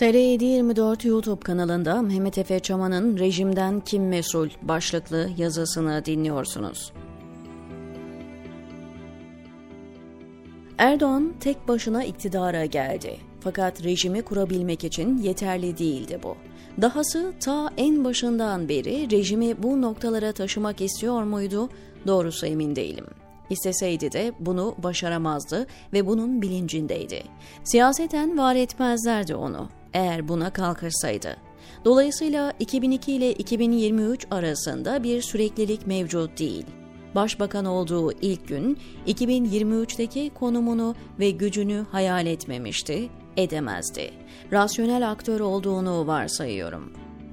TR724 YouTube kanalında Mehmet Efe Çaman'ın Rejimden Kim Mesul başlıklı yazısını dinliyorsunuz. Erdoğan tek başına iktidara geldi. Fakat rejimi kurabilmek için yeterli değildi bu. Dahası ta en başından beri rejimi bu noktalara taşımak istiyor muydu? Doğrusu emin değilim. İsteseydi de bunu başaramazdı ve bunun bilincindeydi. Siyaseten var etmezlerdi onu eğer buna kalkırsaydı. Dolayısıyla 2002 ile 2023 arasında bir süreklilik mevcut değil. Başbakan olduğu ilk gün 2023'teki konumunu ve gücünü hayal etmemişti, edemezdi. Rasyonel aktör olduğunu varsayıyorum.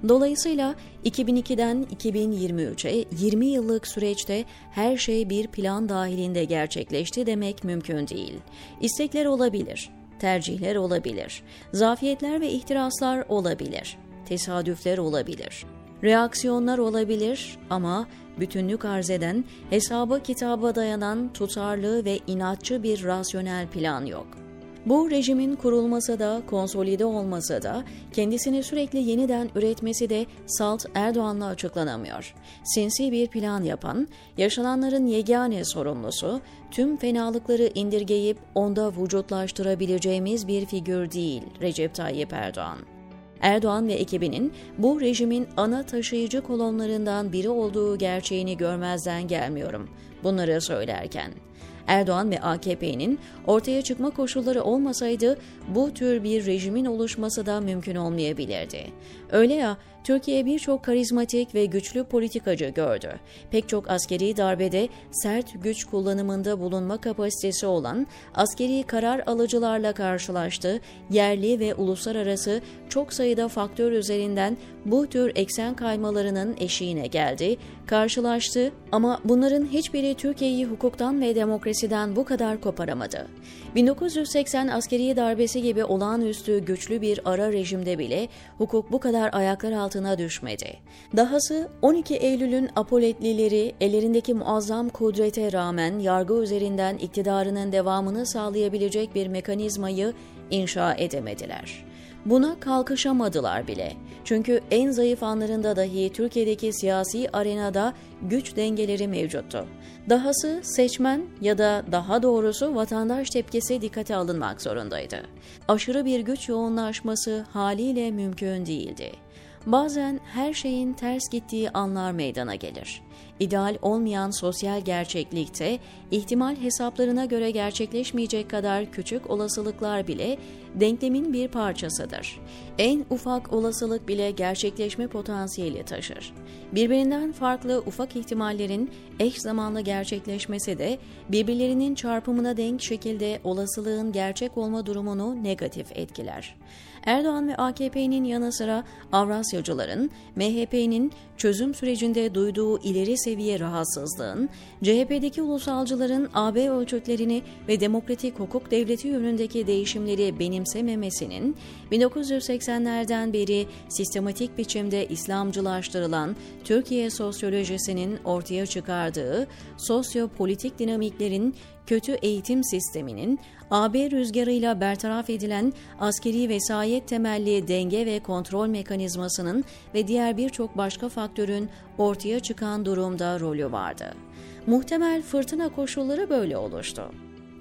Dolayısıyla 2002'den 2023'e 20 yıllık süreçte her şey bir plan dahilinde gerçekleşti demek mümkün değil. İstekler olabilir, tercihler olabilir, zafiyetler ve ihtiraslar olabilir, tesadüfler olabilir, reaksiyonlar olabilir ama bütünlük arz eden, hesaba kitaba dayanan tutarlı ve inatçı bir rasyonel plan yok.'' Bu rejimin kurulması da, konsolide olması da, kendisini sürekli yeniden üretmesi de salt Erdoğan'la açıklanamıyor. Sinsi bir plan yapan, yaşananların yegane sorumlusu, tüm fenalıkları indirgeyip onda vücutlaştırabileceğimiz bir figür değil Recep Tayyip Erdoğan. Erdoğan ve ekibinin bu rejimin ana taşıyıcı kolonlarından biri olduğu gerçeğini görmezden gelmiyorum bunları söylerken. Erdoğan ve AKP'nin ortaya çıkma koşulları olmasaydı bu tür bir rejimin oluşması da mümkün olmayabilirdi. Öyle ya Türkiye birçok karizmatik ve güçlü politikacı gördü. Pek çok askeri darbede sert güç kullanımında bulunma kapasitesi olan askeri karar alıcılarla karşılaştı. Yerli ve uluslararası çok sayıda faktör üzerinden bu tür eksen kaymalarının eşiğine geldi, karşılaştı ama bunların hiçbiri Türkiye'yi hukuktan ve demokrasiden bu kadar koparamadı. 1980 askeri darbesi gibi olağanüstü güçlü bir ara rejimde bile hukuk bu kadar ayaklar altına düşmedi. Dahası 12 Eylül'ün apoletlileri ellerindeki muazzam kudrete rağmen yargı üzerinden iktidarının devamını sağlayabilecek bir mekanizmayı inşa edemediler. Buna kalkışamadılar bile. Çünkü en zayıf anlarında dahi Türkiye'deki siyasi arenada güç dengeleri mevcuttu. Dahası seçmen ya da daha doğrusu vatandaş tepkisi dikkate alınmak zorundaydı. Aşırı bir güç yoğunlaşması haliyle mümkün değildi. Bazen her şeyin ters gittiği anlar meydana gelir. İdeal olmayan sosyal gerçeklikte ihtimal hesaplarına göre gerçekleşmeyecek kadar küçük olasılıklar bile denklemin bir parçasıdır. En ufak olasılık bile gerçekleşme potansiyeli taşır. Birbirinden farklı ufak ihtimallerin eş zamanlı gerçekleşmesi de birbirlerinin çarpımına denk şekilde olasılığın gerçek olma durumunu negatif etkiler. Erdoğan ve AKP'nin yanı sıra Avrasyacıların, MHP'nin çözüm sürecinde duyduğu ileri seviye rahatsızlığın, CHP'deki ulusalcıların AB ölçütlerini ve demokratik hukuk devleti yönündeki değişimleri benimsememesinin, 1980'lerden beri sistematik biçimde İslamcılaştırılan Türkiye sosyolojisinin ortaya çıkardığı sosyopolitik dinamiklerin kötü eğitim sisteminin AB rüzgarıyla bertaraf edilen askeri vesayet temelli denge ve kontrol mekanizmasının ve diğer birçok başka faktörün ortaya çıkan durumda rolü vardı. Muhtemel fırtına koşulları böyle oluştu.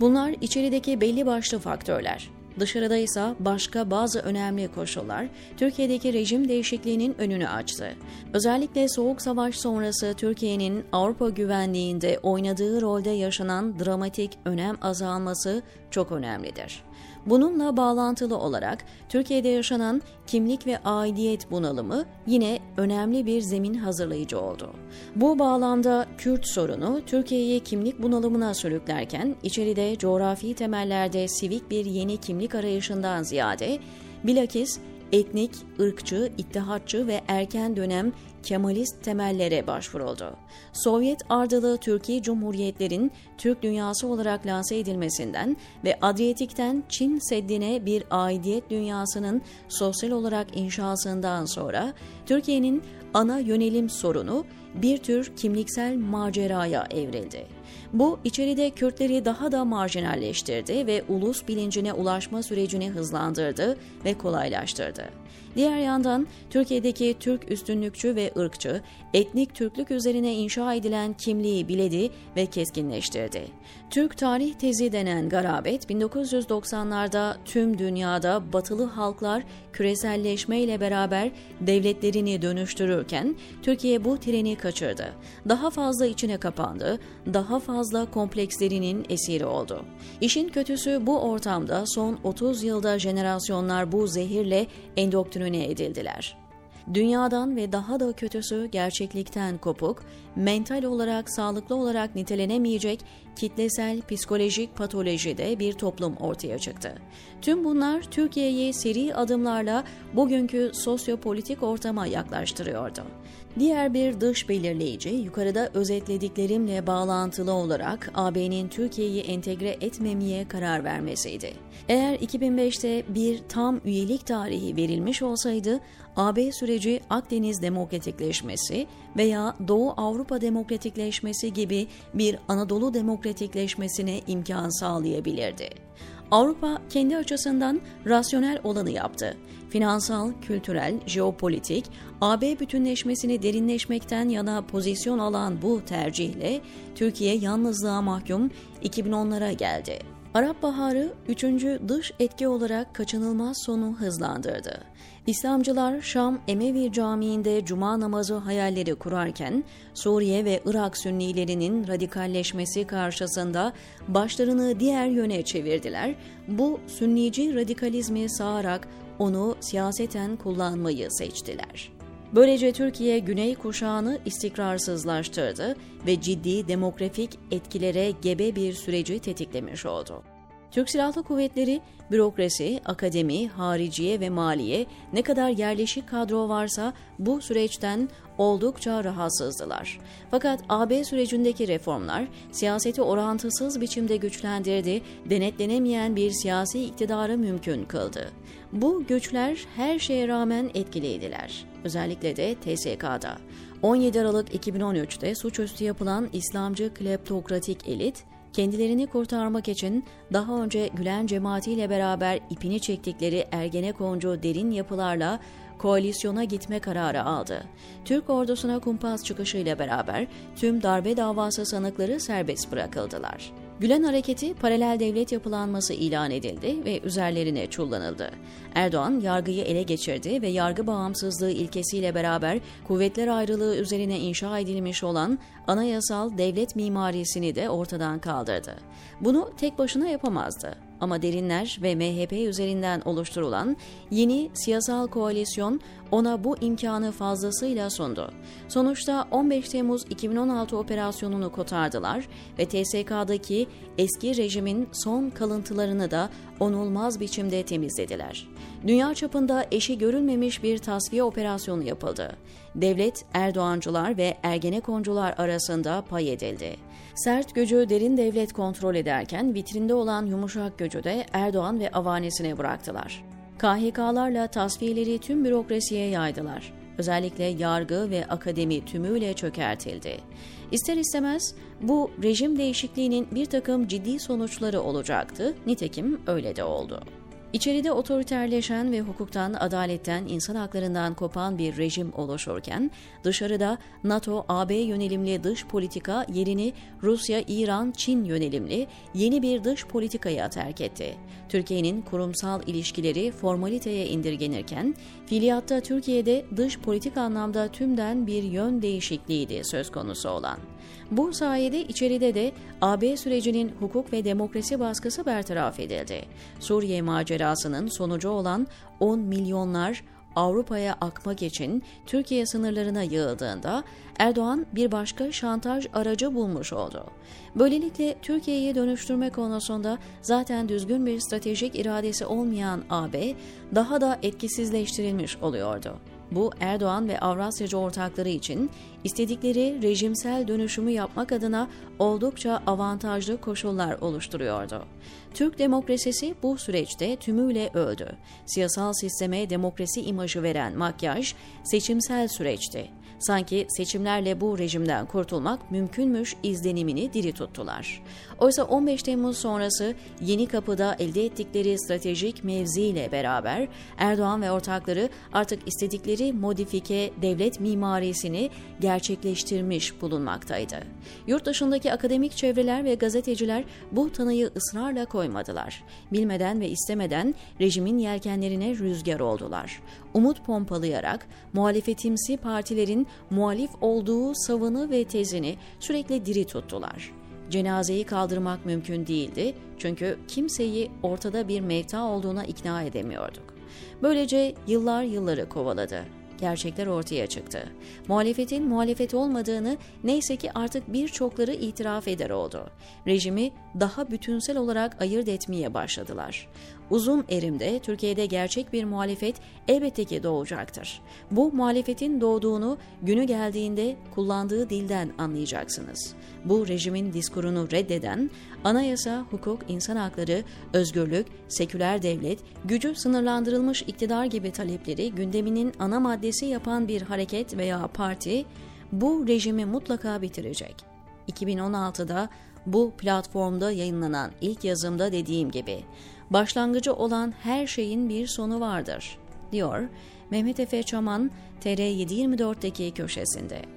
Bunlar içerideki belli başlı faktörler. Dışarıda ise başka bazı önemli koşullar Türkiye'deki rejim değişikliğinin önünü açtı. Özellikle Soğuk Savaş sonrası Türkiye'nin Avrupa güvenliğinde oynadığı rolde yaşanan dramatik önem azalması çok önemlidir. Bununla bağlantılı olarak Türkiye'de yaşanan kimlik ve aidiyet bunalımı yine önemli bir zemin hazırlayıcı oldu. Bu bağlamda Kürt sorunu Türkiye'yi kimlik bunalımına sürüklerken içeride coğrafi temellerde sivik bir yeni kimlik arayışından ziyade bilakis etnik, ırkçı, ittihatçı ve erken dönem Kemalist temellere başvuruldu. Sovyet ardılı Türkiye Cumhuriyetlerin Türk dünyası olarak lanse edilmesinden ve Adriyatik'ten Çin Seddi'ne bir aidiyet dünyasının sosyal olarak inşasından sonra Türkiye'nin ana yönelim sorunu bir tür kimliksel maceraya evrildi. Bu içeride Kürtleri daha da marjinalleştirdi ve ulus bilincine ulaşma sürecini hızlandırdı ve kolaylaştırdı. Diğer yandan Türkiye'deki Türk üstünlükçü ve ırkçı, etnik Türklük üzerine inşa edilen kimliği biledi ve keskinleştirdi. Türk tarih tezi denen garabet 1990'larda tüm dünyada batılı halklar küreselleşme ile beraber devletlerini dönüştürürken Türkiye bu treni kaçırdı. Daha fazla içine kapandı, daha fazla komplekslerinin esiri oldu. İşin kötüsü bu ortamda son 30 yılda jenerasyonlar bu zehirle endoktrine edildiler. Dünyadan ve daha da kötüsü gerçeklikten kopuk, mental olarak sağlıklı olarak nitelenemeyecek kitlesel psikolojik patolojide bir toplum ortaya çıktı. Tüm bunlar Türkiye'yi seri adımlarla bugünkü sosyopolitik ortama yaklaştırıyordu. Diğer bir dış belirleyici yukarıda özetlediklerimle bağlantılı olarak AB'nin Türkiye'yi entegre etmemeye karar vermesiydi. Eğer 2005'te bir tam üyelik tarihi verilmiş olsaydı AB süreci Akdeniz demokratikleşmesi veya Doğu Avrupa demokratikleşmesi gibi bir Anadolu demokratikleşmesine imkan sağlayabilirdi. Avrupa kendi açısından rasyonel olanı yaptı. Finansal, kültürel, jeopolitik, AB bütünleşmesini derinleşmekten yana pozisyon alan bu tercihle Türkiye yalnızlığa mahkum 2010'lara geldi. Arap Baharı üçüncü dış etki olarak kaçınılmaz sonu hızlandırdı. İslamcılar Şam Emevi Camii'nde cuma namazı hayalleri kurarken Suriye ve Irak Sünnilerinin radikalleşmesi karşısında başlarını diğer yöne çevirdiler. Bu Sünnici radikalizmi sağarak onu siyaseten kullanmayı seçtiler. Böylece Türkiye Güney kuşağını istikrarsızlaştırdı ve ciddi demografik etkilere gebe bir süreci tetiklemiş oldu. Türk Silahlı Kuvvetleri, bürokrasi, akademi, hariciye ve maliye ne kadar yerleşik kadro varsa bu süreçten oldukça rahatsızdılar. Fakat AB sürecindeki reformlar siyaseti orantısız biçimde güçlendirdi, denetlenemeyen bir siyasi iktidarı mümkün kıldı. Bu güçler her şeye rağmen etkiliydiler. Özellikle de TSK'da. 17 Aralık 2013'te suçüstü yapılan İslamcı kleptokratik elit, kendilerini kurtarmak için daha önce Gülen cemaatiyle beraber ipini çektikleri Ergenekoncu derin yapılarla koalisyona gitme kararı aldı. Türk ordusuna kumpas çıkışıyla beraber tüm darbe davası sanıkları serbest bırakıldılar. Gülen hareketi paralel devlet yapılanması ilan edildi ve üzerlerine çullanıldı. Erdoğan yargıyı ele geçirdi ve yargı bağımsızlığı ilkesiyle beraber kuvvetler ayrılığı üzerine inşa edilmiş olan anayasal devlet mimarisini de ortadan kaldırdı. Bunu tek başına yapamazdı. Ama derinler ve MHP üzerinden oluşturulan yeni siyasal koalisyon ona bu imkanı fazlasıyla sundu. Sonuçta 15 Temmuz 2016 operasyonunu kotardılar ve TSK'daki eski rejimin son kalıntılarını da onulmaz biçimde temizlediler. Dünya çapında eşi görülmemiş bir tasfiye operasyonu yapıldı. Devlet, Erdoğancılar ve Ergenekoncular arasında pay edildi. Sert gücü derin devlet kontrol ederken vitrinde olan yumuşak gücü de Erdoğan ve avanesine bıraktılar. KHK'larla tasfiyeleri tüm bürokrasiye yaydılar. Özellikle yargı ve akademi tümüyle çökertildi. İster istemez bu rejim değişikliğinin bir takım ciddi sonuçları olacaktı, nitekim öyle de oldu. İçeride otoriterleşen ve hukuktan, adaletten, insan haklarından kopan bir rejim oluşurken, dışarıda NATO, AB yönelimli dış politika yerini Rusya, İran, Çin yönelimli yeni bir dış politikaya terk etti. Türkiye'nin kurumsal ilişkileri formaliteye indirgenirken, fiiliyatta Türkiye'de dış politik anlamda tümden bir yön değişikliğiydi söz konusu olan. Bu sayede içeride de AB sürecinin hukuk ve demokrasi baskısı bertaraf edildi. Suriye macerasının sonucu olan 10 milyonlar Avrupa'ya akmak için Türkiye sınırlarına yığıldığında Erdoğan bir başka şantaj aracı bulmuş oldu. Böylelikle Türkiye'yi dönüştürme konusunda zaten düzgün bir stratejik iradesi olmayan AB daha da etkisizleştirilmiş oluyordu. Bu Erdoğan ve Avrasyacı ortakları için istedikleri rejimsel dönüşümü yapmak adına oldukça avantajlı koşullar oluşturuyordu. Türk demokrasisi bu süreçte tümüyle öldü. Siyasal sisteme demokrasi imajı veren makyaj seçimsel süreçti. Sanki seçimlerle bu rejimden kurtulmak mümkünmüş izlenimini diri tuttular. Oysa 15 Temmuz sonrası Yeni Kapı'da elde ettikleri stratejik mevziyle beraber Erdoğan ve ortakları artık istedikleri modifike devlet mimarisini gerçekleştirmiş bulunmaktaydı. Yurt dışındaki akademik çevreler ve gazeteciler bu tanıyı ısrarla koymadılar. Bilmeden ve istemeden rejimin yelkenlerine rüzgar oldular. Umut pompalayarak muhalefetimsi partilerin muhalif olduğu savını ve tezini sürekli diri tuttular. Cenazeyi kaldırmak mümkün değildi çünkü kimseyi ortada bir mevta olduğuna ikna edemiyorduk. Böylece yıllar yılları kovaladı gerçekler ortaya çıktı. Muhalefetin muhalefet olmadığını neyse ki artık birçokları itiraf eder oldu. Rejimi daha bütünsel olarak ayırt etmeye başladılar. Uzun erimde Türkiye'de gerçek bir muhalefet elbette ki doğacaktır. Bu muhalefetin doğduğunu günü geldiğinde kullandığı dilden anlayacaksınız. Bu rejimin diskurunu reddeden, anayasa, hukuk, insan hakları, özgürlük, seküler devlet, gücü sınırlandırılmış iktidar gibi talepleri gündeminin ana maddesi yapan bir hareket veya parti bu rejimi mutlaka bitirecek. 2016'da bu platformda yayınlanan ilk yazımda dediğim gibi başlangıcı olan her şeyin bir sonu vardır, diyor Mehmet Efe Çaman TR724'deki köşesinde.